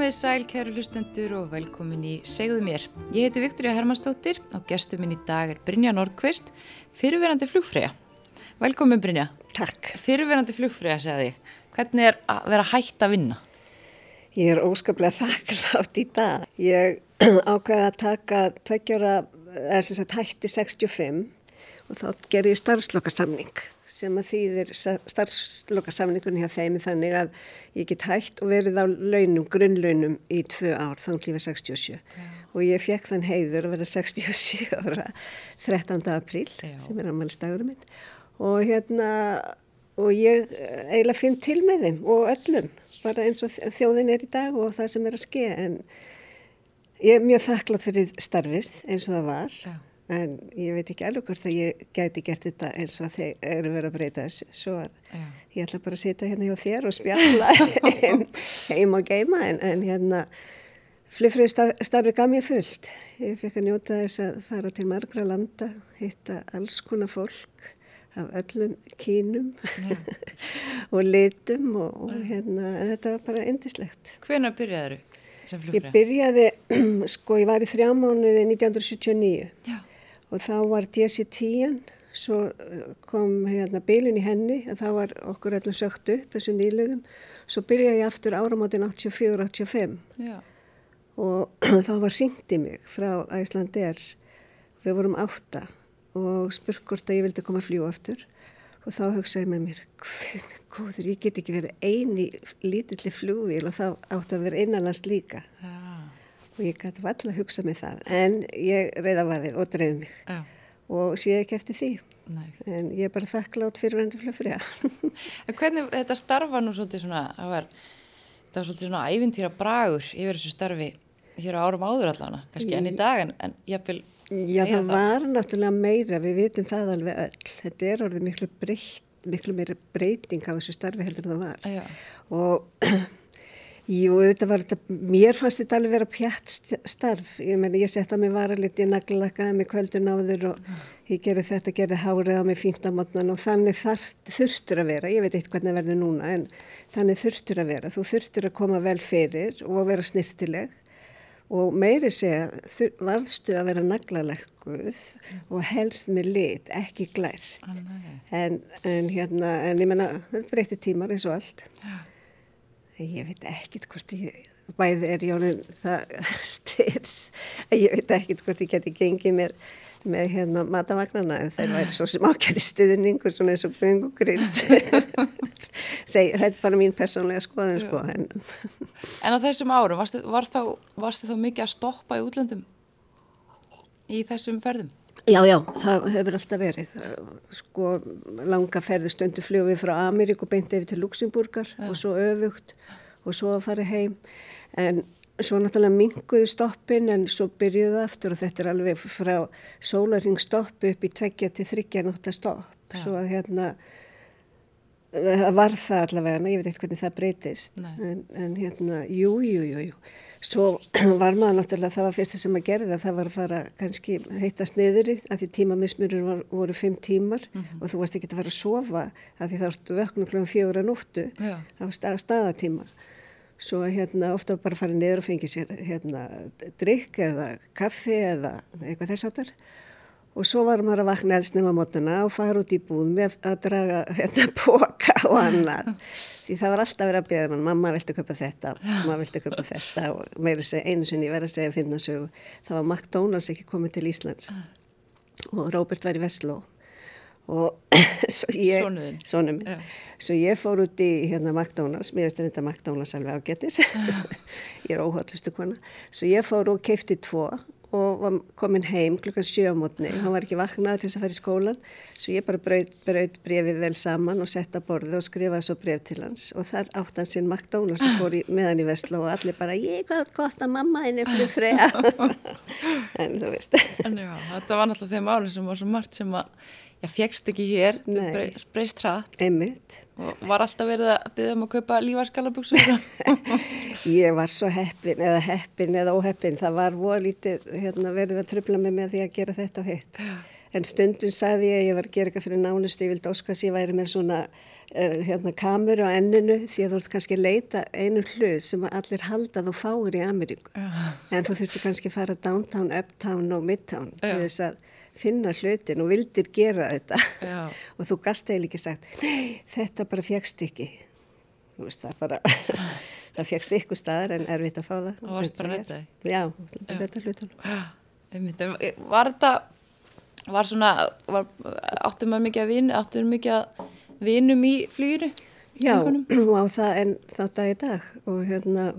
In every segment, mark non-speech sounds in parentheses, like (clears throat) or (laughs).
Komið sæl, kæru hlustendur og velkomin í Segðu mér. Ég heiti Viktoria Hermannsdóttir og gestur minn í dag er Brynja Nordqvist, fyrirverandi flugfræja. Velkomin Brynja. Takk. Fyrirverandi flugfræja, segði ég. Hvernig er að vera hægt að vinna? Ég er óskaplega (laughs) þakklátt í dag. Ég (clears throat) ákveði að taka tveggjara, eða sem sagt hætti 65 og þá gerði ég starfslokasamning sem að þýðir starfslokasamningunni hjá þeim þannig að ég get hægt og verið á launum, grunnlaunum í tvö ár, þá klífa 67 Já. og ég fekk þann heiður að vera 67 (laughs) ára 13. apríl Já. sem er aðmælstagurum minn og hérna og ég eiginlega finn til með þeim og öllum, bara eins og þjóðin er í dag og það sem er að ske en ég er mjög þakklátt fyrir starfist eins og það var Já en ég veit ekki alveg hvort að ég gæti gert þetta eins og þeir eru verið að breyta þessu. Svo að Já. ég ætla bara að sitja hérna hjá þér og spjalla (laughs) heim og geima. En, en hérna flifrið starfi gaf mér fullt. Ég fekk að njóta þess að fara til margra landa hitta alls konar fólk af öllum kínum (laughs) og litum og, og hérna þetta var bara endislegt Hvena byrjaði þau? Ég byrjaði, sko ég var í þrjá mánuði 1979 Já og þá var DC-10 svo eh, kom hérna bylun í henni en þá var okkur öllum sökt upp þessu nýluðum svo byrjaði ég aftur áramótin 84-85 og (clears throat) þá var ringt í mig frá Æslander við vorum átta og spurt hvort að ég vildi koma að fljú aftur. Og þá hugsaði með mér góður, ég get ekki verið eini lítilli flúvíl og þá átti að vera innanlands líka. Ja og ég gæti alltaf að hugsa mig það. En ég reyða vaðið og dreif mig. Já. og sé ekki eftir því. Nei. en ég er bara þakklátt fyrir hendur flöfri (laughs) En hvernig þetta starfa nú svolítið svona það var, það var svolítið svona ævintýra bragur yfir þessu starfi hér á árum áður allavega, kannski enn í dag en, en ég vil Já það, það var náttúrulega meira, við vitum það alveg öll. Þetta er orðið miklu breytt miklu meira breyting á þessu starfi heldur en það var. Já. og (clears throat) Jú, þetta var þetta, mér fannst þetta alveg vera pjætt starf, ég meina ég setta mig varalit, ég naglakaði mig kvöldun áður og ég gerði þetta, gerði hárið á mig fínt á mótnan og þannig þurftur að vera, ég veit eitthvað hvernig verður núna en þannig þurftur að vera, þú þurftur að koma vel fyrir og vera snirtileg og meiri segja varðstu að vera naglalekkuð og helst með lit, ekki glært, en, en hérna, en ég menna, þetta breytir tímar eins og allt. Já. Ég veit ekkit hvort ég, bæði er Jónin það styrð, ég veit ekkit hvort ég geti gengið með, með hérna matavagnarna en þeir væri svo sem ákveði stuðningur svona eins og bungugrind. (laughs) þetta er bara mín personlega skoðan sko. En, en á þessum árum, varstu, var þá, varstu þá mikið að stoppa í útlöndum í þessum ferðum? Já, já, það hefur alltaf verið. Sko, langa ferði stundu fljóði frá Ameríku beint yfir til Luxemburgar já. og svo öfugt og svo að fara heim. En svo náttúrulega minguði stoppin en svo byrjuði aftur og þetta er alveg frá sólaring stoppi upp í tveggja til þryggja náttúrulega stopp. Já. Svo að hérna, var það allavega, ég veit eitthvað hvernig það breytist. En, en hérna, jú, jú, jú, jú. Svo (clears throat) var maður náttúrulega, það var fyrsta sem að gera það, það var að fara kannski heitast niður að því tímamismurinn voru fimm tímar mm -hmm. og þú varst ekki að fara að sofa að því það vartu vöknu kl. fjóra nóttu Já. á stað, staðatíma. Svo hérna ofta bara að fara niður og fengi sér hérna drikk eða kaffi eða eitthvað þess aftar og svo var maður að vakna elsnum á mótuna og fara út í búð með að draga hérna boka og annar því það var alltaf verið að beða mann mamma vilti köpa þetta, mamma vilti köpa þetta? Og segja einu sinni verið að segja að finna sögu. Það var McDonalds ekki komið til Íslands. Og Róbert var í Vestló. Og (coughs) svo ég Sónum yeah. svo ég fór út í hérna McDonalds. Mér veist þetta McDonalds alveg ágetir (laughs) ég er óhaldlustu kona. Svo ég fór og keipti tvo og var komin heim klukkan sjö á mótni hann var ekki vaknað til þess að fara í skólan svo ég bara braut, braut brefið vel saman og setta borðið og skrifaði svo bref til hans. Og þar átt hann sinn McDonalds og fór í, með hann í Vestló og allir bara ég hvað gott að mamma henni fyrir frega (laughs) en þú veist. En já, þetta var náttúrulega þeim árið sem var svo margt sem að ég fegst ekki hér, breyst hratt. Einmitt. Og var alltaf verið að byggja um að kaupa lífarskalaböksur (laughs) ég var svo heppin eða heppin eða óheppin. Það var volítið hérna, verið að tröfla mig með því að gera þetta og hitt. En stundum saði ég að ég var að gera eitthvað fyrir nánustu, ég vildi óskast ég væri með svona uh, hérna, kameru á enninu því að þú ert kannski að leita einu hlut sem allir halda þú fáir í Ameríku. Já. en þú þurfti kannski að fara downtown, uptown og midtown Já. til þess að finna hlutin og vildir gera þetta (laughs) og þú gast eða ekki sagt nei, þetta bara fjagst ekki þú veist það bara (laughs) það fjagst ykkur staðar en erfitt að fá það Og varst bara er. því? Já, þetta einmitt. En Var þetta, var svona, var, áttu maður mikið að vinu, áttu maður mikið að vinum í flýru? Já, (clears throat) og á það en þá dag í dag og hérna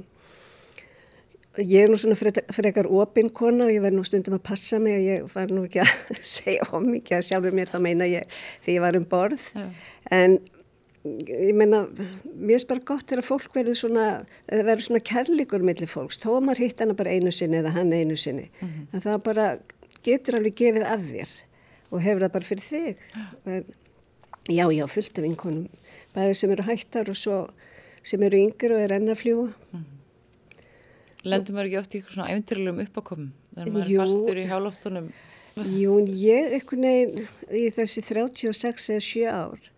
ég er nú svona frekar, frekar opinn kona og ég verð nú stundum að passa mig og ég var nú ekki að (laughs) segja om mikið að sjálfur mér þá meina ég því ég var um borð. Já. en ég meina mér er bara gott þegar fólk verður svona eða verður svona kærleikur millir fólks. Þó að maður hitt hana bara einu sinni eða hann einu sinni Mhm. en það bara getur alveg gefið af þér og hefur það bara fyrir þig. En, já, já, fullt af vinkonum bæði sem eru hættar og svo sem eru yngri og er enn að fljúa Lendur maður ekki oft í eitthvað svona æfinturlegum uppákomum? Þegar maður Jú. er fastur í hjáloftunum? Jú, ég einhvern veginn í þessi 36 eða 7 ár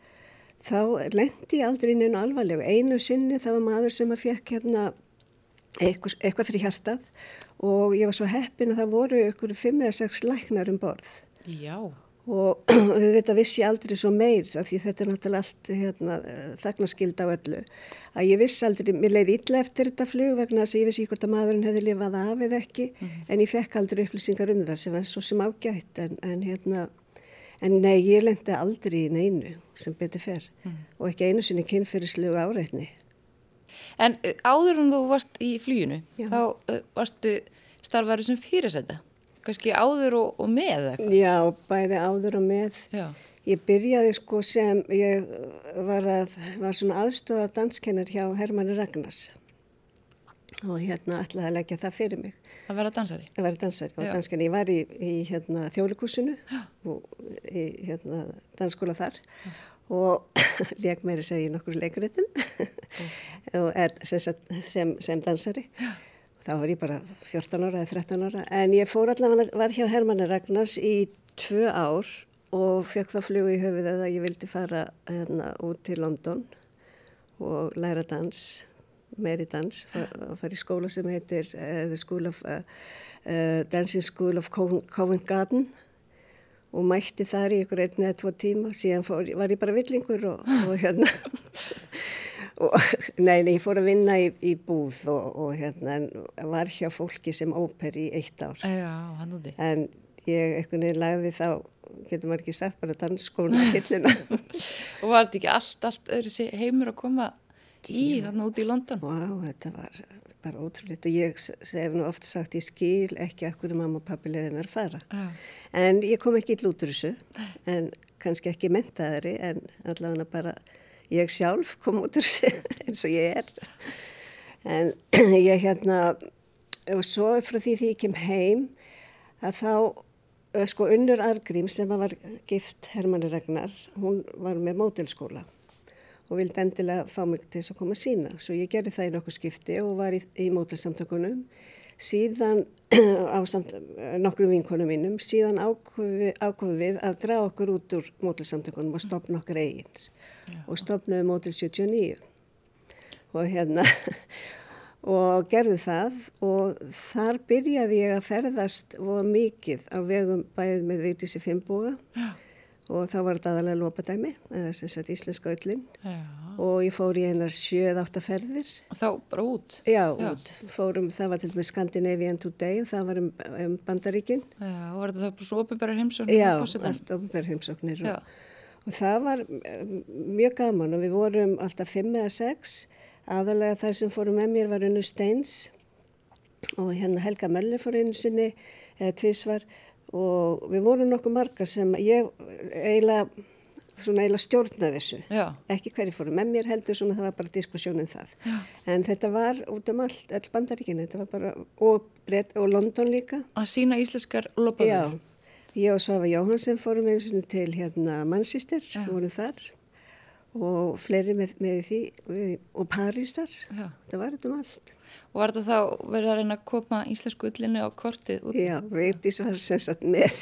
þá lendi ég aldrei inn einu alvarlegu. Einu sinni það var maður sem að fekk hérna eitthvað, eitthvað fyrir hjartað og ég var svo heppin að það voru ykkur 5 eða 6 læknar um borð Já. Og (clears throat) auðvitað vissi ég aldrei svo meir af því þetta er náttúrulega allt hérna, þagnaskild á öllu að ég vissi aldrei, mér leiði illa eftir þetta flug vegna þess að ég vissi hvort að maðurinn hefði lifað af eða ekki en ég fekk aldrei upplýsingar um það sem var svo sem ágætt en, en hérna en nei, ég lendi aldrei í neinu sem betur fer og ekki einu sinni kynfyrirslegu áreitni En áður en þú varst í flýinu, Já. þá varstu starfaður sem fyrirsæta. Kannski áður og, og með eitthvað. Já, bæði áður og með Já. Ég byrjaði sko sem, ég var, að, var svona aðstóða danskennar hjá Hermanni Ragnars og hérna ætlaði að leggja það fyrir mig. Að vera dansari. Það var dansari og Já. danskenni. Ég var í, í hérna, þjólikúsinu og í hérna, dansskóla þar og (coughs) leik meiri segja í nokkur leikuritum (laughs) og er, sem, sem, sem dansari. Þá var ég bara 14 ára eða 13 ára. En ég fór allavega, var hjá Hermanni Ragnars í tvö ár og fekk þá flugu í höfuð að ég vildi fara hérna, út til London og læra dans, meiri dans, að fara í skóla sem heitir uh, School of, uh, uh, Dancing School of Covent Garden og mætti þar í ykkur einn eða tvo tíma, síðan fór, var ég bara villingur og, og hérna, (laughs) og, (laughs) nei, nei, ég fór að vinna í, í búð og, og hérna, var hjá fólki sem óper í eitt ár Já, hann úti. en ég einhvern veginn lagði þá, getur maður ekki sagt bara dansskóna hilluna. (laughs) Og var þetta ekki allt, allt öðru heimur að koma í hann úti í London? Vá, þetta var bara ótrúleitt og ég hef nú oft sagt ég skil ekki að hverju mamma og pappi leiði mér að fara. Já. En ég kom ekki úr þessu, en kannski ekki mentaðari, en allavega bara ég sjálf kom út úr þessu (laughs) eins og ég er. En (clears throat) ég hérna, og svo frá því því ég kem heim, að þá, eh, sko Unnur Argrím sem var gift Hermanni Ragnar, hún var með mótilskóla og vildi endilega fá mig til þess að koma sína. Svo ég gerði það í nokkuð skipti og var í, í mótilsamtökunum. Síðan á samt, nokkrum vinkonum mínum, síðan ákofum við að draga okkur út úr mótilsamtökunum og stopna okkur eigins. Og stopnaði mótil 79. Og hérna, (laughs) og gerði það og þar byrjaði ég að ferðast voða mikið á vegum bæðið með Vigdísi Finnbúga og þá var þetta aðalega lópadæmi, eða sem sagt íslenska öllin Já. og ég fór í einar sjöð áttaferðir. Og þá bara út? Já, út. Fórum, það var til með Scandinavian Today og það var um, um Bandaríkin. Já, og var þetta þá bara svo opinbæra heimsóknir? Já, allt ofnbær heimsóknir Já. og, og það var um, mjög gaman og við vorum alltaf fimm eða sex. Aðalega þar sem fórum með mér var Unnu Steins og hérna Helga Möller fór einu sinni eða tvísvar og við vorum nokkuð margar sem ég eiginlega, svona eiginlega stjórnaði þessu. Já. Ekki hverju fóru með mér heldur, svona það var bara diskussjónum það. Já. En þetta var út um allt, all bandaríkinu, þetta var bara, og, Bret, og London líka. Að sína íslenskar lopaður? ég og Svafa Jóhansen fórum eins og til hérna Manchester, Já. vorum þar og fleiri með, með því og Parísar, það var þetta um allt. Og var þetta þá verið að reyna að koma íslensku ullinni á kortið út? Já, Vigdís var sem sagt með,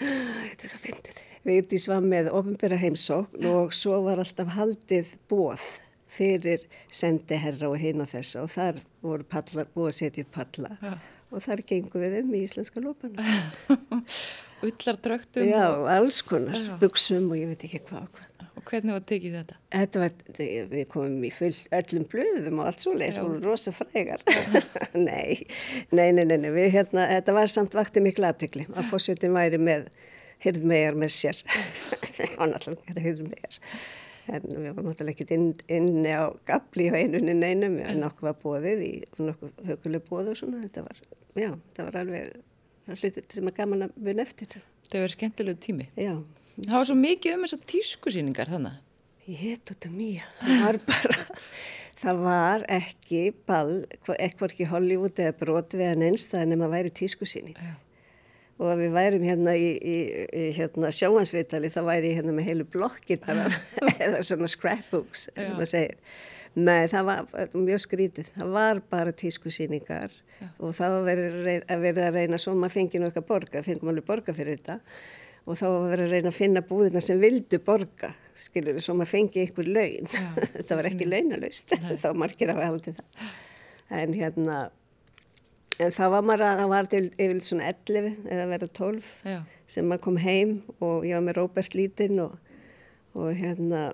er Vigdís var með ofinbæra heimsókn og svo var alltaf haldið bóð fyrir sendiherra og hinn og þessa og þar voru pallar, búið að setja upp palla Já. og þar gengum við um í íslenska lópana. (laughs) Ullar drögtum Já, og, alls konar, buksum og ég veit ekki hvað og hvað. og hvernig var tekið þetta? Þetta var, við komum í full, öllum blöðum og allt svo leiðis, Já. voru rosa frægar. (laughs) nei, nei, nei, nei, nei, við hérna, þetta var samt vakti miklu aðtegli að fórsetin væri með hyrðmegar með sér. Var náttúrulega hyrðmegar. En við varum náttúrulega ekkert inn, inni á gabli og einunni neinum, en nokkuð var bóðið í nokkuð höguleg bóð og svona, þetta var, já, þetta var alveg hlutur sem er gaman að muna eftir. Það verið skemmtilegu tími. Já, Það var svo mikið um þessar tískusýningar þannig. Ég heit út af mýja. Það var bara, það var ekki ball, eitthvað ekki Hollywood eða en einstæðan nema að væri tískusýning. Já. Og að við værum hérna í, í, í hérna sjóhansvitali, þá væri ég hérna með heilu blokkir bara, (laughs) eða svona scrapbooks, sem maður segir. Nei, það var það var mjög skrítið. Það var bara tískusýningar og það var verið að reyna, að að reyna svo maður fengi nú eitthvað borga, fengum alveg borga fyrir þetta og þá verið að reyna að finna búðina sem vildu borga, skilur við, svo maður fengi einhver laun. Já, (laughs) þetta var ekki launalaust, (laughs) þá margir hafa haldið það. En hérna, en þá var maður að, það var til yfir svona 11 eða verið 12 Já. sem maður kom heim og ég var með Róbert Lítinn og, og hérna,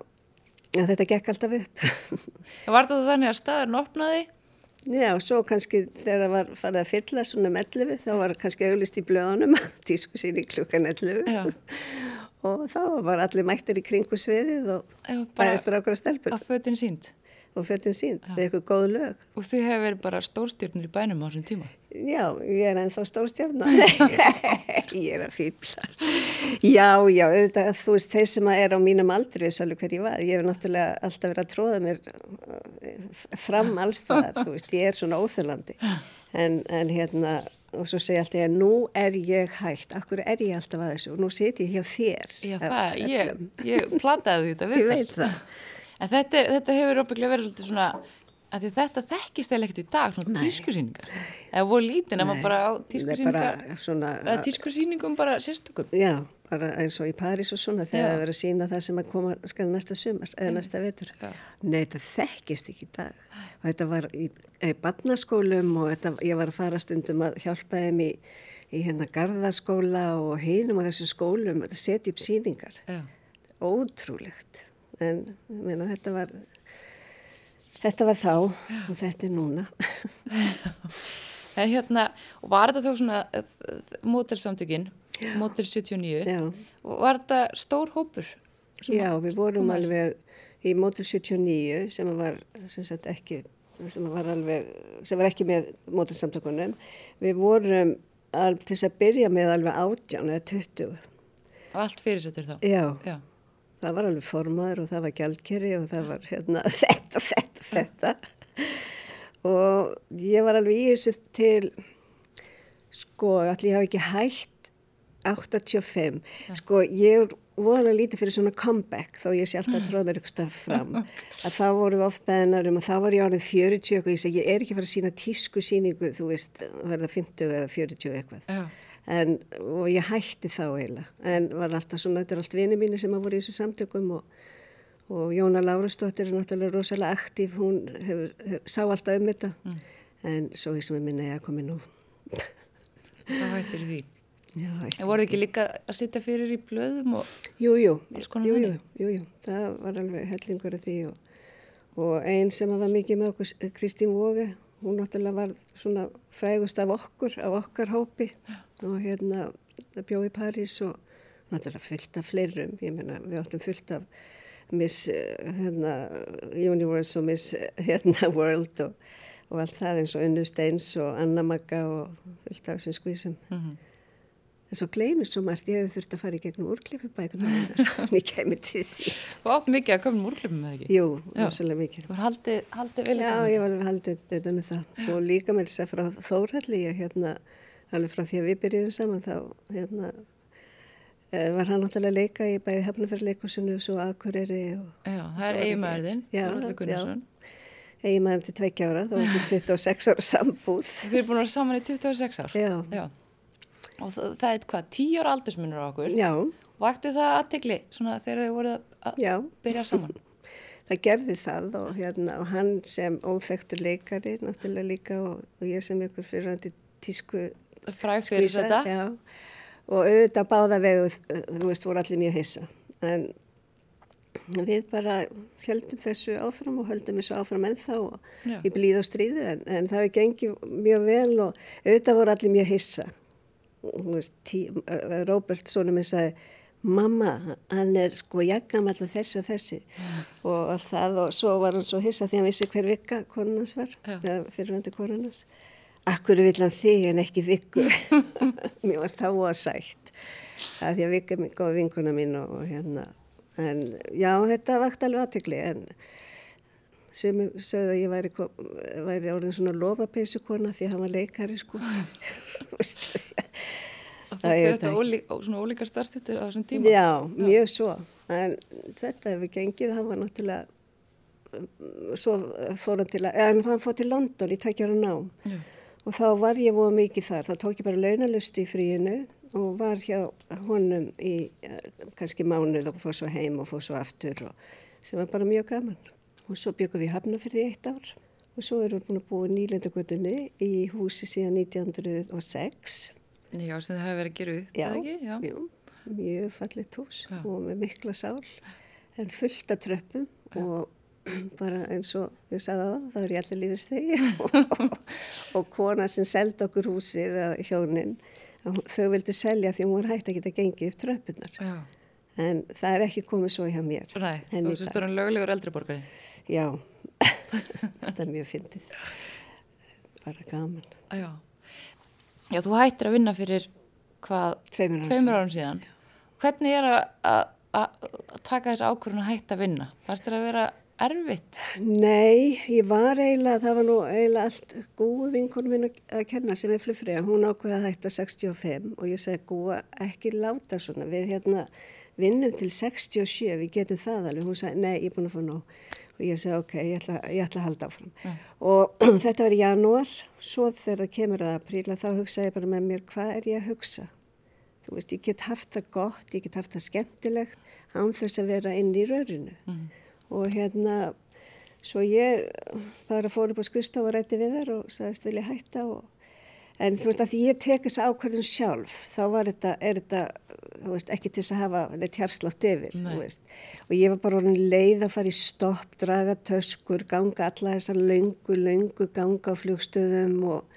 ja, þetta gekk alltaf upp. Það (laughs) var þetta þannig að staðurinn opnaði Já, og svo kannski þegar það var farið að fylla svona um 11 þá var kannski auglist í blöðunum (laughs) tísku sín í klukkan 11 Já. og þá var allir mættir í kringu sviðið og bæðist rákur að stelpur að fötin sínd. Og fötin sínt við eitthvað góð lög. Og þið hefur verið bara stórstjórnir í bænum á þessum tíma. Já, ég er ennþá stórstjárna. (laughs) ég er að fýblast. Já, já, auðvitað, þú veist, þeir sem er á mínum aldri, veist alveg hver ég var. Ég hef náttúrulega alltaf verið að tróða mér uh, fram allstaðar, þú veist, ég er svona óþurlandi. En, en hérna, og svo segja alltaf ég, nú er ég hægt, akkur er ég alltaf að þessu og nú sit ég hjá þér. Já, það, ég, ég plataði þetta (laughs) við Ég veit það. En þetta, þetta hefur óbygglega verið svolítið svona, að því þetta þekkist eða ekkert í dag, svona tískusýningar. Eða voru lítið nema Nei, bara er tískusýningar, bara sérstökum. Já, bara eins og í París og svona þegar það verið að sína það sem að koma skal næsta sumar eða næsta vetur. Já. Nei, þetta þekkist ekki í dag. Og þetta var í, í barnaskólum og þetta, ég var að fara stundum að hjálpa þeim í, í hérna gardaskóla og hinum á þessum skólum að setja upp síningar. Já. Ótrúlegt. En meina, þetta var, þetta var þá og þetta er núna. (laughs) En hérna, var þetta þá svona mótelsamtökin, mótel 79, Já. var þetta stór hópur? Já, við vorum alveg í mótul 79 sem var sem sagt ekki sem var alveg, sem var ekki með mótilsamtökunum. Við vorum al, til þess að byrja með alveg 18 eða 20. Og allt fyrirsettur þá? Já, Já. Það var alveg formaður og það var gjaldkerri og það var hérna (laughs) þetta, þetta, þetta. Og ég var alveg í þessu til, sko, allir hafa ekki hægt 85. Sko, ég voðalega lítið fyrir svona comeback þó ég sé alltaf að tróða mér eitthvað fram. (laughs) Að þá vorum við oft beðnar um og þá var ég orðið 40 og ég segi, ég er ekki að fara að sína tísku síningu, þú veist, verða 50 eða 40 eitthvað. Já. En, og ég hætti þá eiginlega, en var alltaf svona, þetta er allt vini mínu sem hafa voru í þessu samtökum og, og Jóna Lárastóttir er náttúrulega rosalega aktív, hún hefur, hefur, sá alltaf um þetta, en svo ég sem er minna ég að komi nú. Hvað hættir því? En voru ekki líka að sitja fyrir í blöðum og... Jú, jú, Alls konar jú, jú, þannig? jú, jú, það var alveg hellingur af því og, og einn sem var mikið með okkur, Kristín Vóge, hún náttúrulega var svona frægust af okkur, af okkar hópi og hérna það bjóð í París og náttúrulega fullt af fleirum, ég meina við áttum fullt af Miss eh, hérna, Universe og Miss eh, hérna, (laughs) World og, og allt það eins og Unnu Steins og Anna Magga og fullt af þessum skvísum. Mhm. En svo gleymið svo margt, ég hefði þurft að fara í gegnum úrklipubækunar (laughs) en ég kemur til því. Þú átt mikið að koma úrklipum með ekki? Jú, rosalega mikið. Þú var haldið, haldið vel í Já, ég var alveg haldið utan um það. Og líka með þess að frá Þórhalli, hérna, alveg frá því að við byrjuðum saman þá, hérna, uh, var hann náttúrulega að leika í bæði hefnafærleikusinu og svo Akureyri og... Já, það er eigimæðurðin, Þorvaldur Gunnarsson. Eigimæðurinn til tveikja ára, þá var það 26 (laughs) ára sambúð. Við erum búin að vera saman í 26 ár. Já. Já. Og það, það er hvað, 10 ára aldursmunur á okkur. Já. Vakti það aðtegli þegar þau voruð að byrja saman? (laughs) það gerði það og, hérna, og hann sem óþektur leikari náttúrulega líka og, og ég sem ykkur til tísku Fræk fyrir þetta? Já, og auðvitað báða vegu, þú veist, voru allir mjög hissa. En við bara heldum þessu áfram og höldum þessu áfram ennþá í blíð og stríðu en, en það hefur gengið mjög vel og auðvitað voru allir mjög hissa. Veist, tí, Róbert sonum minn sagði, mamma, hann er sko jaggamall og þessi og þessi og allt það og svo var hann svo hissa því hann vissi hver vika konunans var, Já. eða fyrirvændi konunans. Akkur vill hann þig en ekki viku. (laughs) Mér varst það óa sætt. Það er því að vika er góð vinkuna mín og, og hérna. En já, þetta vakt alveg aðtegli en sem sögðu að ég væri, væri orðin svona lofapeysukona því að hann var leikari sko. (laughs) Það er þetta ólí, svona ólíkar starfstittur á þessum tíma? Já, mjög svo. En þetta hefur gengið, hann var náttúrulega, svo fór hann til að, eða hann fór til London í tækjara nám. Já. Og þá var ég voða mikið þar, þá tók ég bara launalust í fríinu og var hjá honum í eh, kannski mánuð og fór svo heim og fór svo aftur og sem var bara mjög gaman. Og svo byggum við Hafnafyrði í eitt ár og svo erum við búin að búa nýlendagötunni í húsi síðan 1906. Já, sem það hefur verið að gera upp, Já, eða ekki? Já. jú, mjög fallit hús Já. og með mikla sál en fullt af tröppum og (clears throat) bara eins og ég sagði það, það er ég allir lífið stegi (laughs) og, og kona sem seldi okkur húsið hjónin, þau vildu selja því hún var hægt að geta gengið upp tröppunar Já. En það er ekki komið svo hjá mér Nei, þú þú erum löglegur eldriborgari. Já, þetta er mjög fyndið bara gaman Já. Já, þú hættir að vinna fyrir hvað, Tveimur árum tveimur árum síðan. Hvernig er að, taka þess ákvörðun að hætta að vinna? Fannst þér að vera erfitt? Nei, ég var eiginlega, það var nú eiginlega allt Gúi vinkonum minn að kenna sem er flugfriða, hún ákveða að hætta 65 og ég segi Gúa ekki láta svona, við hérna vinnum til 67, við getum það alveg, hún sagði nei, ég er búin að fá nóg. Og ég segi ok, ég ætla, ég ætla að halda áfram. Og (clears throat) þetta var í janúar, svo þegar það kemur að apríla þá hugsa ég bara með mér, hvað er ég að hugsa? Þú veist, ég get haft það gott, ég get haft það skemmtilegt án þess að vera inn í rörinu. Og hérna svo ég bara fór upp á skristof og rætti við þar og sagðist vilja hætta og en þú veist að því ég tek þess ákvörðun sjálf þá var þetta, er þetta þú veist, ekki til að hafa neitt hérslátt yfir Nei. og ég var bara orðin leið að fara í stopp, draga töskur ganga alla þessar löngu, löngu ganga á flugstöðum og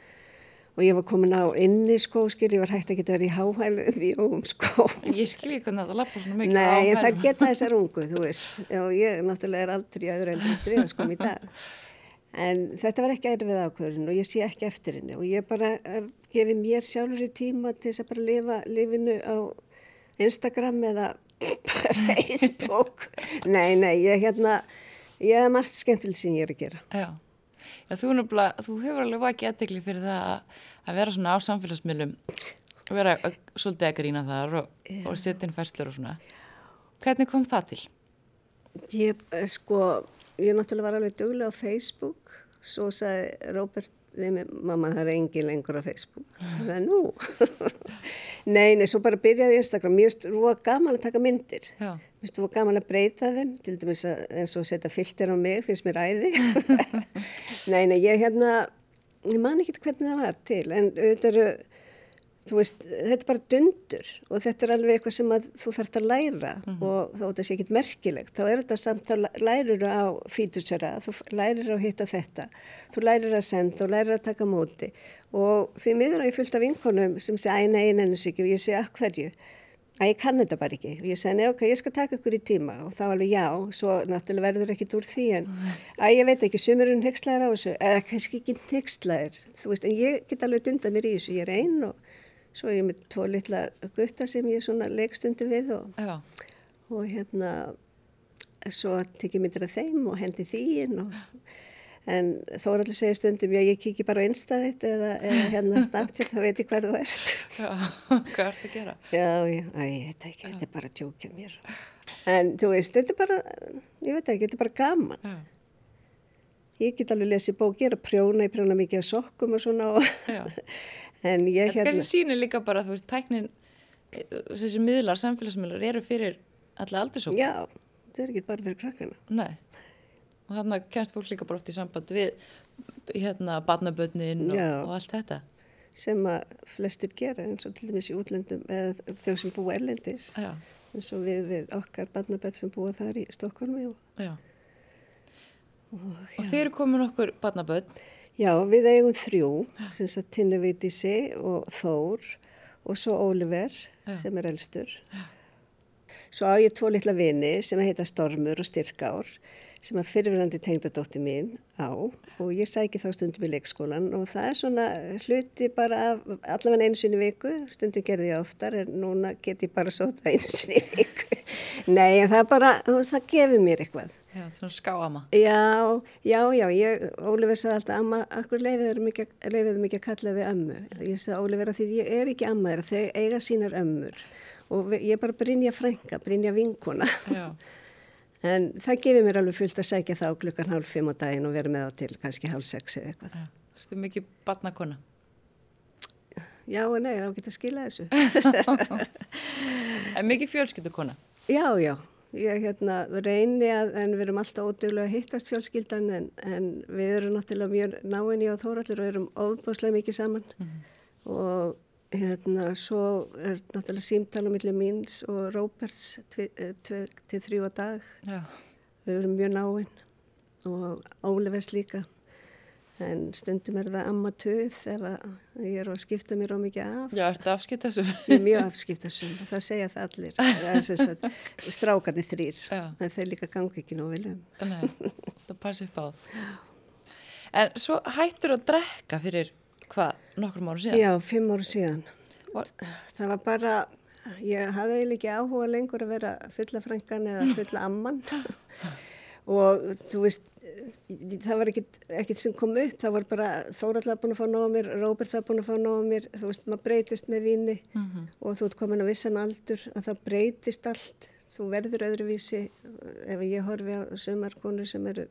og ég var komin á inni skó, skil, ég var hægt að geta verið í háhælum í óum skó. Ég skil ekki hvernig það lappa svona mikið á Nei, en það hælum. geta þessar ungu, þú veist. Já, ég náttúrulega er aldrei í öðru endur stríðaskom í dag. En þetta var ekki erfið ákvörðin og ég sé ekki eftir henni og ég bara eh, gefi mér sjálfur í tíma til þess að bara lifa lifinu á Instagram eða (laughs) Facebook. Nei, nei, ég hérna, ég hef margt skemmtileg sem ég er að gera. Já. Já, þú, er nefnilega, þú hefur alveg vakið aðdegli fyrir það að, að vera svona á samfélagsmiðlum, vera svolítið að grína þar og, og setja inn færslur og svona. Hvernig kom það til? Ég, eh, sko, ég náttúrulega var alveg duglega á Facebook, svo sagði Róbert við mig, mamma það er engin lengur á Facebook. Það er nú. (laughs) nei, nei, svo bara byrjaði Instagram, mér finnst þú var gaman að taka myndir. Mér finnst þú var gaman að breyta þeim, til dæmis að, eins og setja filter á mig, finnst mér æði. (laughs) nei, nei, ég hérna, ég man ekki hvernig það var til, en auðvitað eru, veist, þetta er bara dundur og þetta er alveg eitthvað sem að þú þarfst að læra og þá þetta sé ekkit merkilegt þá er þetta samt, þá lærir á fítusera, þú lærir á hitta þetta þú lærir að senda, þú lærir að taka móti og því miður að ég fylgta vinkonum sem sé æna einennis ekki. Og ég sé að hverju? Að ég kann þetta bara ekki. Og ég segi, nei ok, ég skal taka ykkur í tíma. Og þá alveg já, svo náttúrulega verður ekkit úr því en að ég veit ekki, sumurinn hegslaðir á þessu. Eða kannski ekki hegslaðir þú veist, en ég get alveg dunda mér í þessu, ég er einn og svo ég með tvo litla gutta sem ég svona leikstundu við og, og hérna svo tekið myndir af þeim og hendi því inn og, en þó allir segja stundum já ég kiki bara á einstæðitt eða, eða hérna (laughs) snabbt þá veit ég hvað þú ert. Já, (laughs) hvað ert að gera? Já, já, ég veit ekki, þetta er bara að tjókja mér. En þú veist, þetta er bara ég veit ekki, þetta er bara gaman. Já, ég get alveg lesið bók, ég er að prjóna ég prjóna mikið á sokkum og svona og. (laughs) en ég Þetta hérna kannski sýnir líka bara, þú veist, tæknin, eh, þessi miðlar, samfélagsmiðlar eru fyrir alla aldursók. já, þetta er ekki bara fyrir krakkana Nei. Og þarna kemst fólk líka bara oft í samband við, hérna, badnabötnin og, og allt þetta. sem að flestir gera eins og til dæmis í útlöndum eða þau sem búa erlendis Já, eins og við, við okkar barnabett sem búa þar í Stokkólmi og, og Og þeir eru komin okkur badnabötn. Já, við eigum þrjú, sem sagt Tinnu Vítísi og Þór og svo Óliver sem er elstur. Svo á ég tvo litla vini sem heita Stormur og Styrkár sem að fyrirverandi tengdadótti mín á og ég sæki þá stundum í leikskólan og það er svona hluti bara af allavega einu sinni viku, stundum gerði ég oftar en núna get ég bara sóta einu sinni viku. (laughs) Nei, en það bara, þú veist, það gefur mér eitthvað. Já, þetta er svona skáama. Já, já, já, ég, Ólífer sagði alltaf, amma, akkur leiðið mikið, mikið að kalla þið ömmu. Ég sagði, Ólífer, að því ég er ekki amma þeirra, þau eiga sínar ömmur. Og ég er bara Brynja frænka, Brynja vinkona. Já, (laughs) En það gefur mér alveg fullt að segja þá klukkan hálf fimm á daginn og vera með á til kannski hálf sex eða eitthvað. Þú veist, mikið badnakona. Já og nei, þá geta skila þessu. (laughs) En mikið fjölskyldukona. já, já, ég hérna reyni að, en við erum alltaf óduglega að hittast fjölskyldan en, en við erum náttúrulega mjög náinni á Þóraldur og erum ofbúslega mikið saman og hérna svo er náttúrulega símtala millir míns og Róberts eh, til þrjú á dag. Já. Við erum mjög náinn og Ólefes líka. En stundum er það amma töð ef að ég er að skipta mér á mikið af. Já, ertu afskipt þessu? Ég er mjög afskiptasum og það segja það allir. Það strákarnir þrýr, en þeir líka ganga ekki nóg vel um. Nei, (laughs) það passi upp á. En svo hættur að drekka fyrir hvað, nokkrum ára síðan? Já, fimm ára síðan. Og, Það var bara, ég hafði ekki áhuga lengur að vera fulla frængan eða fulla amman. (laughs) Og þú veist, það var ekkit sem kom upp, það var bara Þórallega búin að fá nóga mér, Róbert var búin að fá nóga mér, þú veist, maður breytist með vini og þú ert komin að vissan aldur að það breytist allt, þú verður öðruvísi ef ég horfi á sumarkonur sem eru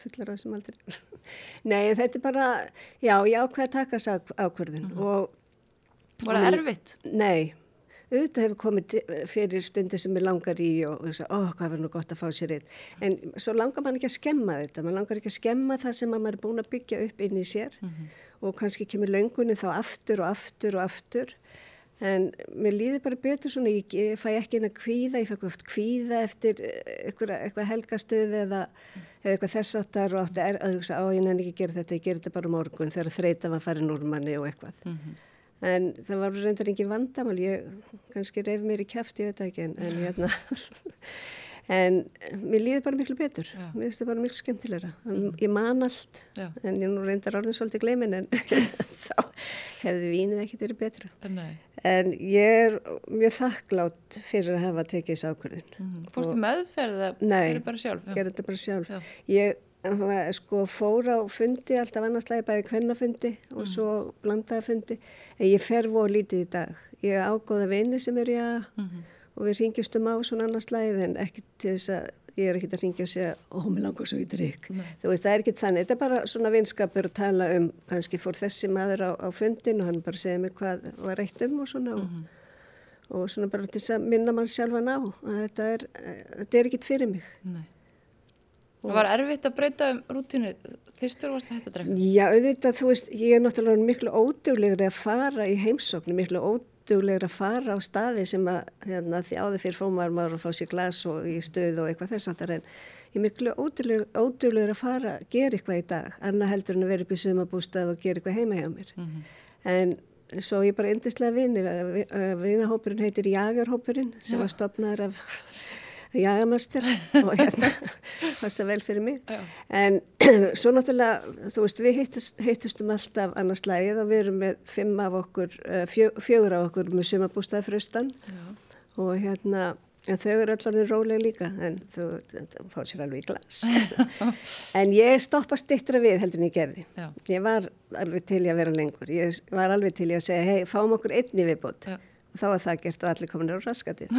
fullar á þessum aldri. (laughs) Nei, þetta er bara, já, ég ákveði að taka þess ákverðin og var það erfitt? Nei, auðvitað hefur komið fyrir stundir sem ég langar í og, og þess að, ó, hvað verður nú gott að fá sér eitt. En svo langar mann ekki að skemma þetta, mann langar ekki að skemma það sem maður er búin að byggja upp inn í sér og kannski kemur löngunni þá aftur og aftur og aftur. En mér líður bara betur svona, ég, fæ ekki inn að kvíða, ég fæ oft kvíða eftir eh, eitthvað, helgastöð eða, eða eitthvað þess áttar og átti er, að hugsa, á ég nenni ekki að gera þetta, ég gera þetta bara morgun þegar þreita var farin úr manni og eitthvað. En það var reyndar engin vandamál, ég kannski reyf mér í kæft, ég veit ekki, en, en hérna, en mér líður bara miklu betur, Já. mér finnst það bara miklu skemmtilegra. Ég man allt, Já. en ég nú reyndar orðin svolítið gleimin, en (laughs) þá hefði vínið ekkert verið betra. Nei. En ég er mjög þakklátt fyrir að hafa tekið þessu ákvörðin. Mm. Fórstu meðferð eða Nei, gerðu bara sjálf? Já. gerði þetta bara sjálf. Já. Ég var, sko, fór á fundi, alltaf annarslægi, bæði kvennafundi Mm. og svo blandaða fundi. En ég fer voru lítið í dag. Ég ágóða vini sem er í að. Og við ringjumstum á svona annarslægi en ekki til þess að ég er ekki að ringja og segja, ó, mér langar svo í drikk. Þú veist, það er ekki þannig. Þetta er bara svona vinskapur að tala um, kannski fór þessi maður á, á fundin og hann bara segði mér hvað var reitt um og svona og, Mhm. og svona bara til þess að minna mann sjálfan á að þetta er, þetta er ekkit fyrir mig. Nei. Það var erfitt að breyta um rútínu fyrstur varst að hætta að drekka? Já, auðvitað, þú veist, ég er náttúrulega miklu óduglegri að fara í heimsóknu, miklu óduglegri að fara á staði sem að, hérna, því áður fyrir fómar maður að fá sér glas og í stöð og eitthvað þess aftar en ég er miklu óduglegri að fara að gera eitthvað í dag, annað heldur en að vera upp í sumabústað og gera eitthvað heima hjá mér. En svo ég bara yndislega vinni, vinahópurinn heitir Jagarhópurinn sem var stopnaður af Jagamastur og hérna, (laughs) passa vel fyrir mig. Já. En (clears throat) svo náttúrulega, þú veist, við hittust, hittustum alltaf annars lagið og við erum með fimm af okkur, eh, fjö, fjögur af okkur með sumabústaði fröstan og hérna, En þau eru allavega rólega líka, en þú, þú fá sér alveg í glas. (laughs) en ég stoppa stittra við heldur en ég gerði. Já. Ég var alveg til í að vera lengur. Ég var alveg til í að segja, hei, fáum okkur einni viðbót. Þá var það gert og allir komin á raskatið.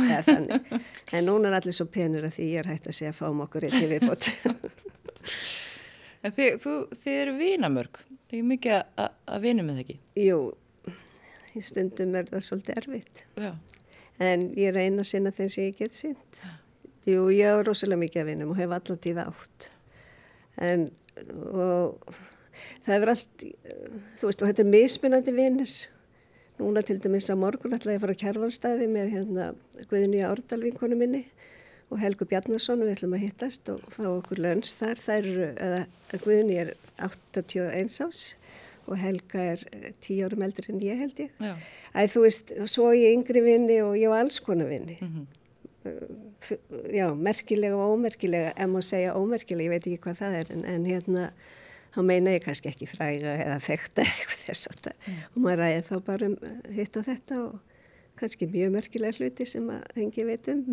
En núna er allir svo penir að því ég er hægt að segja, fáum okkur einni viðbót. En þið, þú, þið eru vinamörg. Þið er mikið að, að vinna með það ekki. Jú, í stundum er það svolítið erfitt. Já. En ég reyna að sinna þeim sem ég get sint. Jú, ég hafa rosalega mikið að vinum og hef allan tíð átt. En og, það hefur allt, þú veist, og þetta er mismunandi vinnir. Núna til dæmis að morgun ætla ég að fara á kjærvalstæði með hérna Guðinni Árdalvinkonu minni og Helgu Bjarnason og við ætlum að hittast og fá okkur lönns þar. Það eru, eða Guðinni er 81 ás og Helga er 10 árum eldri en ég held ég. Æ, þú veist, svo ég yngri vinni og ég var alls konar vinni. Mm F- Já, merkilega og ómerkilega, ef maður segja ómerkilega, ég veit ekki hvað það er, en, en hérna, þá meina ég kannski ekki fræga eða þekta eða eitthvað þess að það. Og maður ræði þá bara um eh, hitt og þetta og kannski mjög merkilega hluti sem að hengi veit um.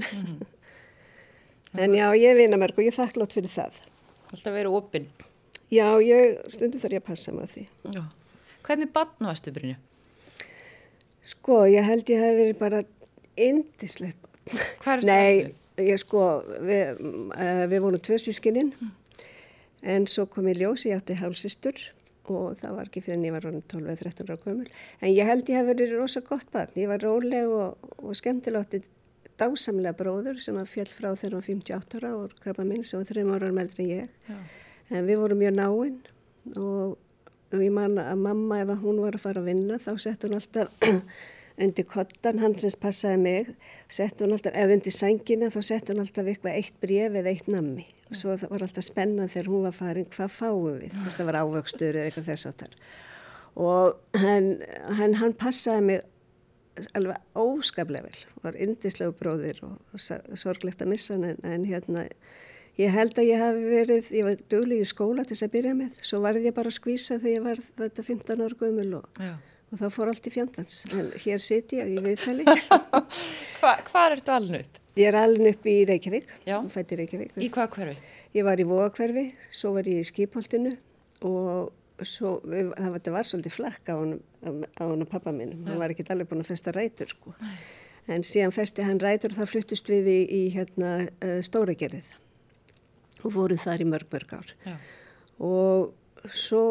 (laughs) en já, ég vina mörg og ég er þakklátt fyrir það. Alltaf verið opinn. Já, ég, stundum þarf ég að passa maður því. Já. Hvernig batn varstu, Brynju? Sko, ég held ég hef verið bara indislegt. (laughs) Er Nei, ég sko, við, uh, við vorum tvö sískininn en svo kom ég ljós, ég átti hálsistur og það var ekki fyrir en ég var orðin 12-13 ára gömul. En ég held ég hef verið rosa gott barn. Ég var róleg og, og skemmtilátti dásamlega bróður sem var fjall frá þegar hann var 58 ára og krabba minn sem var 3 ára meldri en ég. Já. En við vorum mjög náinn og, ég man að mamma ef að hún var að fara að vinna þá sett hún alltaf undir kottan, hann sem passaði mig, sett hún alltaf, eða undir sængina þá sett hún alltaf eitthvað eitt bref eða eitt nammi. Svo það var alltaf spennan þegar hún var farin, hvað fáum við? Þetta var ávöxtur eða eitthvað þess áttar. Og hann, hann, hann passaði mig alveg óskaplega vel, var indislegu bróðir og, og sorglegt að missa hann en, en hérna ég held að ég hafi verið, ég var duglig í skóla til þess að byrja með, svo varði ég bara að skvísa þegar ég var þetta 15 ára gömul og, Já. Og þá fór allt í fjandans en hér sit ég í viðtali (laughs) Hva, hvað ertu alveg upp? ég er alveg upp í Reykjavík Reykjavík Í hvað hverfi? ég var í Vóakverfi, svo var ég í Skipholtinu og svo, það var, var svolítið flakk á á honum pappa minn, hann var ekki alveg búin að festa rætur sko. En síðan festi hann rætur og þá fluttust við í, í hérna, Stóragerðið og vorum þar í mörg, mörg ár. Já. Og svo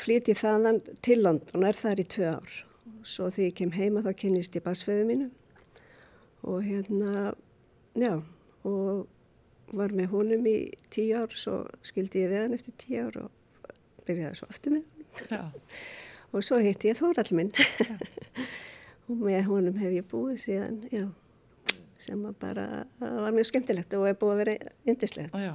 flyt ég þaðan til London er þar í tvö ár. Svo þegar ég kem heima þá kynnist ég basföðu mínu og hérna, já, og var með honum í tíu ár, svo skildi ég við hann eftir tíu ár og byrjaði svo aftur með. Já. (laughs) Og svo hitti ég Þórall minn (laughs) og með honum hef ég búið síðan, já, sem bara var mjög skemmtilegt og er búið að vera já.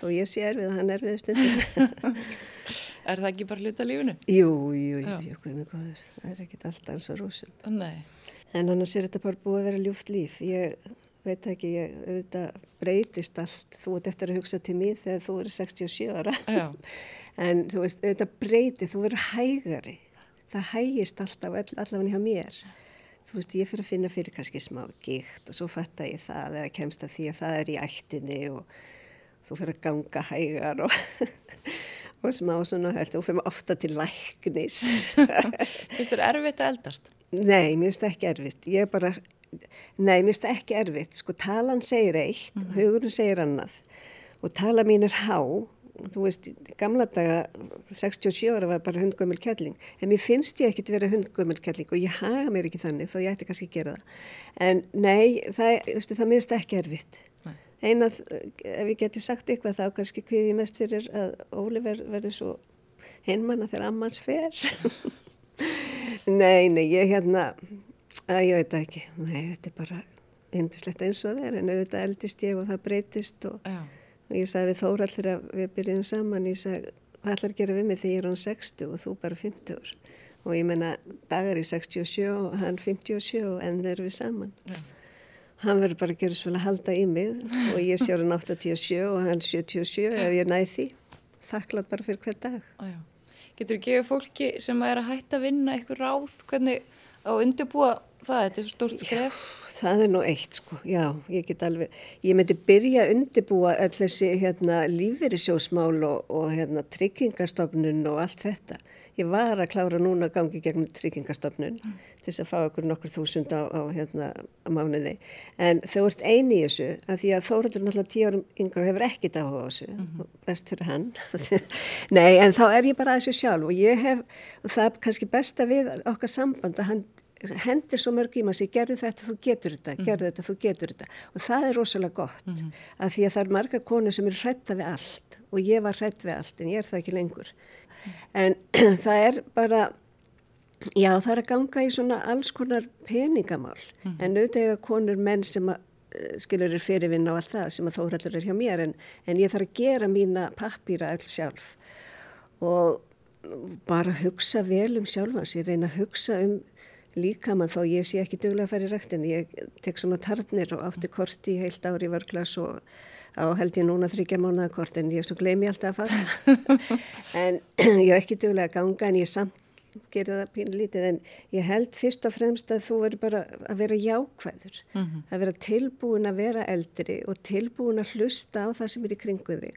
Þó ég sé erfið og hann erfið stundum. (laughs) Er það ekki bara hluta lífinu? jú, jú, jú, hvað með góður, það er ekkert allt ans á rúsum. Nei. En annars er þetta bara búið að vera ljúft líf. Ég veit ekki, ég auðvitað breytist allt. Þú ert eftir að hugsa til mig þegar þú eru 67 ára. (laughs) En þú veist, auðvitað breytið, þú verður hægari. Það hægist alltaf, all, allavega hjá mér. Þú veist, ég fyrir að finna fyrir kannski smá gikt og svo fatta ég það eða kemst að því að það er í ættinni og þú fyrir að ganga hægar og, (laughs) og smá svona höll. Þú fyrir ofta til læknis. (laughs) Finnst þér erfitt að eldast? Nei, mér finnst það ekki erfitt. Ég er bara, nei, mér finnst það ekki erfitt. Sko, talan segir eitt, mm hugurinn segir annað og tala mín er há. Þú veist, gamla daga, 67 ára var bara hundgömmul kelling. En mér finnst ég ekkit vera hundgömmul kelling og ég haga mér ekki þannig, þó ég ætti kannski að gera það. En nei, það, það mér finnst það ekki erfitt. Nei. Einað, ef ég geti sagt eitthvað þá kannski hvað ég mest fyrir að Óli ver, verður svo einmanna þegar ammans fer. (laughs) Nei, nei, ég hérna, að ég veit ekki, nei, þetta er bara indislegt eins og það er, en auðvitað eldist ég og það breytist og, og ég sagði við Þórald þegar við byrjum saman, ég sagði, hvað ætlar að gera við mig þegar ég er án 60 og þú bara 50 ár og ég menna, dagar í 67 og hann 57 og enn þeir við saman. Já. Hann verður bara að gera svo að halda í mig og ég sé hann 87 og hann 77 ef ég næði því. Þakklátt bara fyrir hver dag. Ó, já. Getur þú gefið fólki sem er að hætta að vinna eitthvað ráð, hvernig á að undirbúa það, þetta er svo stórt skref? Það er nú eitt sko, já, ég get alveg, ég myndi byrja að undibúa öll þessi hérna lífeyrisjósmál og, og hérna tryggingastofnun og allt þetta. Ég var að klára núna gangi gegnum tryggingastofnun mm. til þess að fá okkur nokkur þúsund á, á hérna á mánuði. En þau ert eini í þessu að því að Þóraldur náttúrulega tíu árum yngur hefur ekkit áhuga á þessu, mm -hmm. best fyrir hann. (laughs) Nei, en þá er ég bara að þessu sjálf og ég hef, og það er kannski besta við okkar samband að hann hendir svo mörg í maður sem gerðu þetta, þú getur þetta, mm -hmm. gerðu þetta, þú getur þetta og það er rosalega gott mm -hmm. að því að það er marga konu sem er hrætta við allt og ég var hrætt við allt en ég er það ekki lengur mm -hmm. en (clears throat) það er bara já það er að ganga í svona alls konar peningamál en auðvitað konur menn sem að eh, skilur er fyrirvinn á allt það sem að þóraldur er hjá mér en, en ég þarf að gera mína pappýra alls sjálf og bara hugsa vel um sjálfans, ég reyna að hugsa um líka mann þó ég sé ekki duglega að fara í rættin ég tek svona tarnir og átti korti í heilt ári varglas og á held ég núna þryggja mánuða kort en ég svo gleymi alltaf að fara. (laughs) En (clears throat) ég er ekki duglega að ganga en ég samt gera það pínlítið en ég held fyrst og fremst að þú verður bara að vera jákvæður mm -hmm. að vera tilbúin að vera eldri og tilbúin að hlusta á það sem er í kringu þig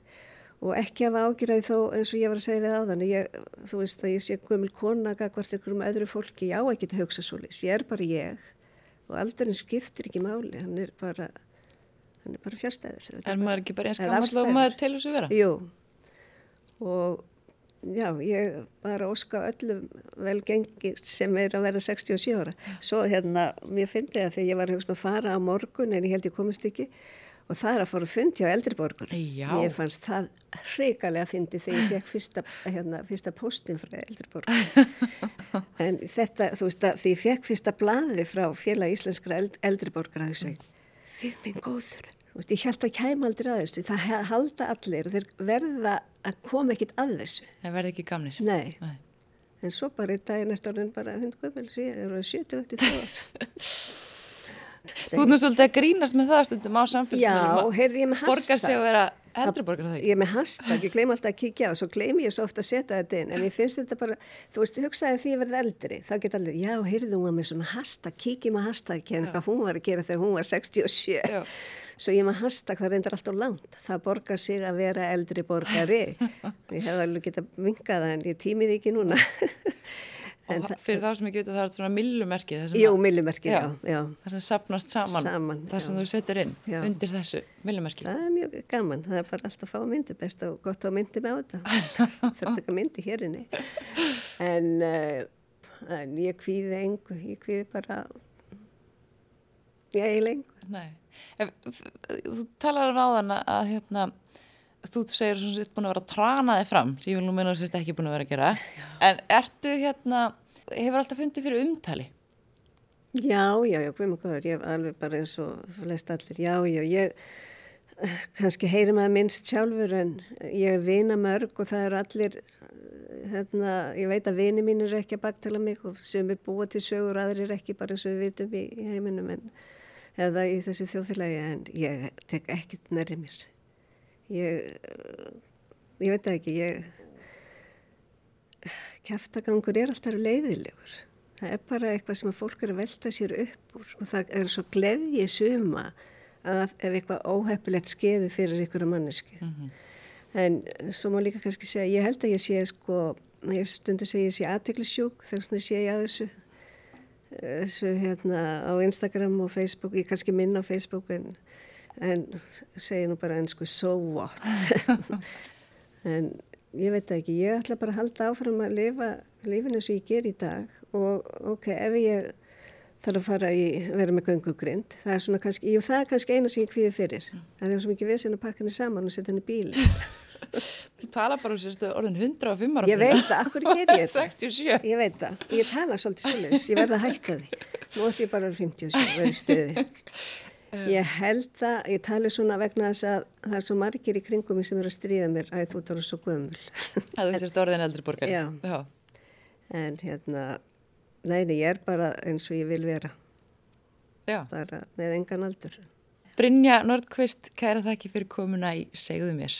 og ekki hafa ágjörði þó eins og ég var að segja við á þannig ég, þú veist að ég sé gömul konaga hvort ykkur um öðru fólki já ekki til hugsa svo lis, ég er bara ég og aldurinn skiptir ekki máli. Hann er bara hann er bara fjárstæður Er maður ekki bara eins gammal og maður telur sér vera? Jú. Og já, ég var að óska öllum vel gengi sem er að vera 67 ára. Svo hérna, mér ég að þegar ég var að fara á morgun en ég held ég komist ekki og það er að fara að fundi á eldriborgur ég fannst það hrigalega að fyndi þegar ég fekk fyrsta, hérna, fyrsta postin frá eldriborgur (laughs) en þetta, þú veist að því ég fekk fyrsta blaði frá félag íslenskra eld, eldriborgar að þú segi, þið minn góður. Veist, ég held að kæma aldrei að þessu. Það halda allir, þeir verða að koma ekkit að þessu. Það verða ekki gamnir Nei. Nei. en svo bara í daginn eftir orðin bara hundkvömmel, ég er 70-80 ára (laughs) Þú er nú svolítið að grínast með það stundum á samfélagsmiðlum Já, heyrði ég með hashtag Borgar sig að vera eldriborgar það Ég er með hashtag, ég gleym alltaf að kíkja á Svo gleym ég svo ofta að setja þetta inn En ég finnst þetta bara, þú veist, hugsaði því að ég verði eldri Það geta allir, já, heyrði þú með svona hashtag Kíkjum að hashtag, hérna hvað hún var að gera þegar hún var 67 já. Svo ég með hashtag, það reyndar alltaf langt Það borgar sig að vera eldri borgari. (laughs) Ég hef alveg getað vingað en ég tímið ekki núna. Og (laughs) en fyrir þá sem ég geta það er svona millumerkið. Jú, millumerkið, já. já. Það sem sapnast saman, saman það sem já. þú setur inn undir þessu millumerkið. Það er mjög gaman, það er bara alltaf að fá myndi best og gott að myndi með á þetta. Það er ekki myndi hérinni. En, uh, en ég kvíði engu, ég kvíði bara, ég eigi lengu. Nei, Ef, þú talar um á þann að hérna, þú segir svona sér búin að vera að trana þig fram sem ég vil nú meina að þetta ekki búin að vera að gera. (laughs) En ertu hérna hefur alltaf fundið fyrir umtali? Já, já, já, hvað maður ég hef alveg bara eins og flest allir. Já, já, ég kannski heyri maður minnst sjálfur en ég er vina mörg og það eru allir hérna, ég veit að vini mín er ekki að baktala mig og sem er búið til sögur aðrir ekki bara eins og við vitum í heiminum en eða í þessi þjóðfélagi en ég tek ekkert nærri mér ég, ég veit ekki, ég, kæftagangur er alltaf leiðilegur. Það er bara eitthvað sem að fólk er að velta sér upp úr og það er svo gleðið suma að ef eitthvað óheppilegt skeðu fyrir að mannesku. Mm -hmm. En svo má líka kannski segja, ég held að ég sé sko, ég stundu segja ég sé aðteglisjúk þegar svona sé ég að þessu þessu hérna á Instagram og Facebook, ég kannski minna á Facebook en en segja nú bara ennsku so what? (laughs) En ég veit ekki, ég ætla bara að halda áfram að lifa lífinu sem ég ger í dag og ok, ef ég þarf að fara í, vera með göngugrind það er svona kannski, jú það er kannski eina sem ég kvíði fyrir mm. það er svo mikið vissin að pakka henni saman og setja henni bíl Þú tala bara um sérstu orðin 105 ára Ég veit það, akkur ger ég (laughs) þetta 67 Ég veit það, ég tala svolítið svolítið ég verða að hætta því. Nú ætlum ég bara að vera 57 og vera í stöði (laughs) Ég held það, ég tali svona vegna þess að það er svo margir í kringum sem eru að stríða mér að þú tóru svo gömul. Að þú sést orðin eldri borgar. Já. Já. En hérna, neini, ég er bara eins og ég vil vera. Já. Bara með engan aldur. Brynja Nordqvist, kæra þakki fyrir komuna í Segðu mér.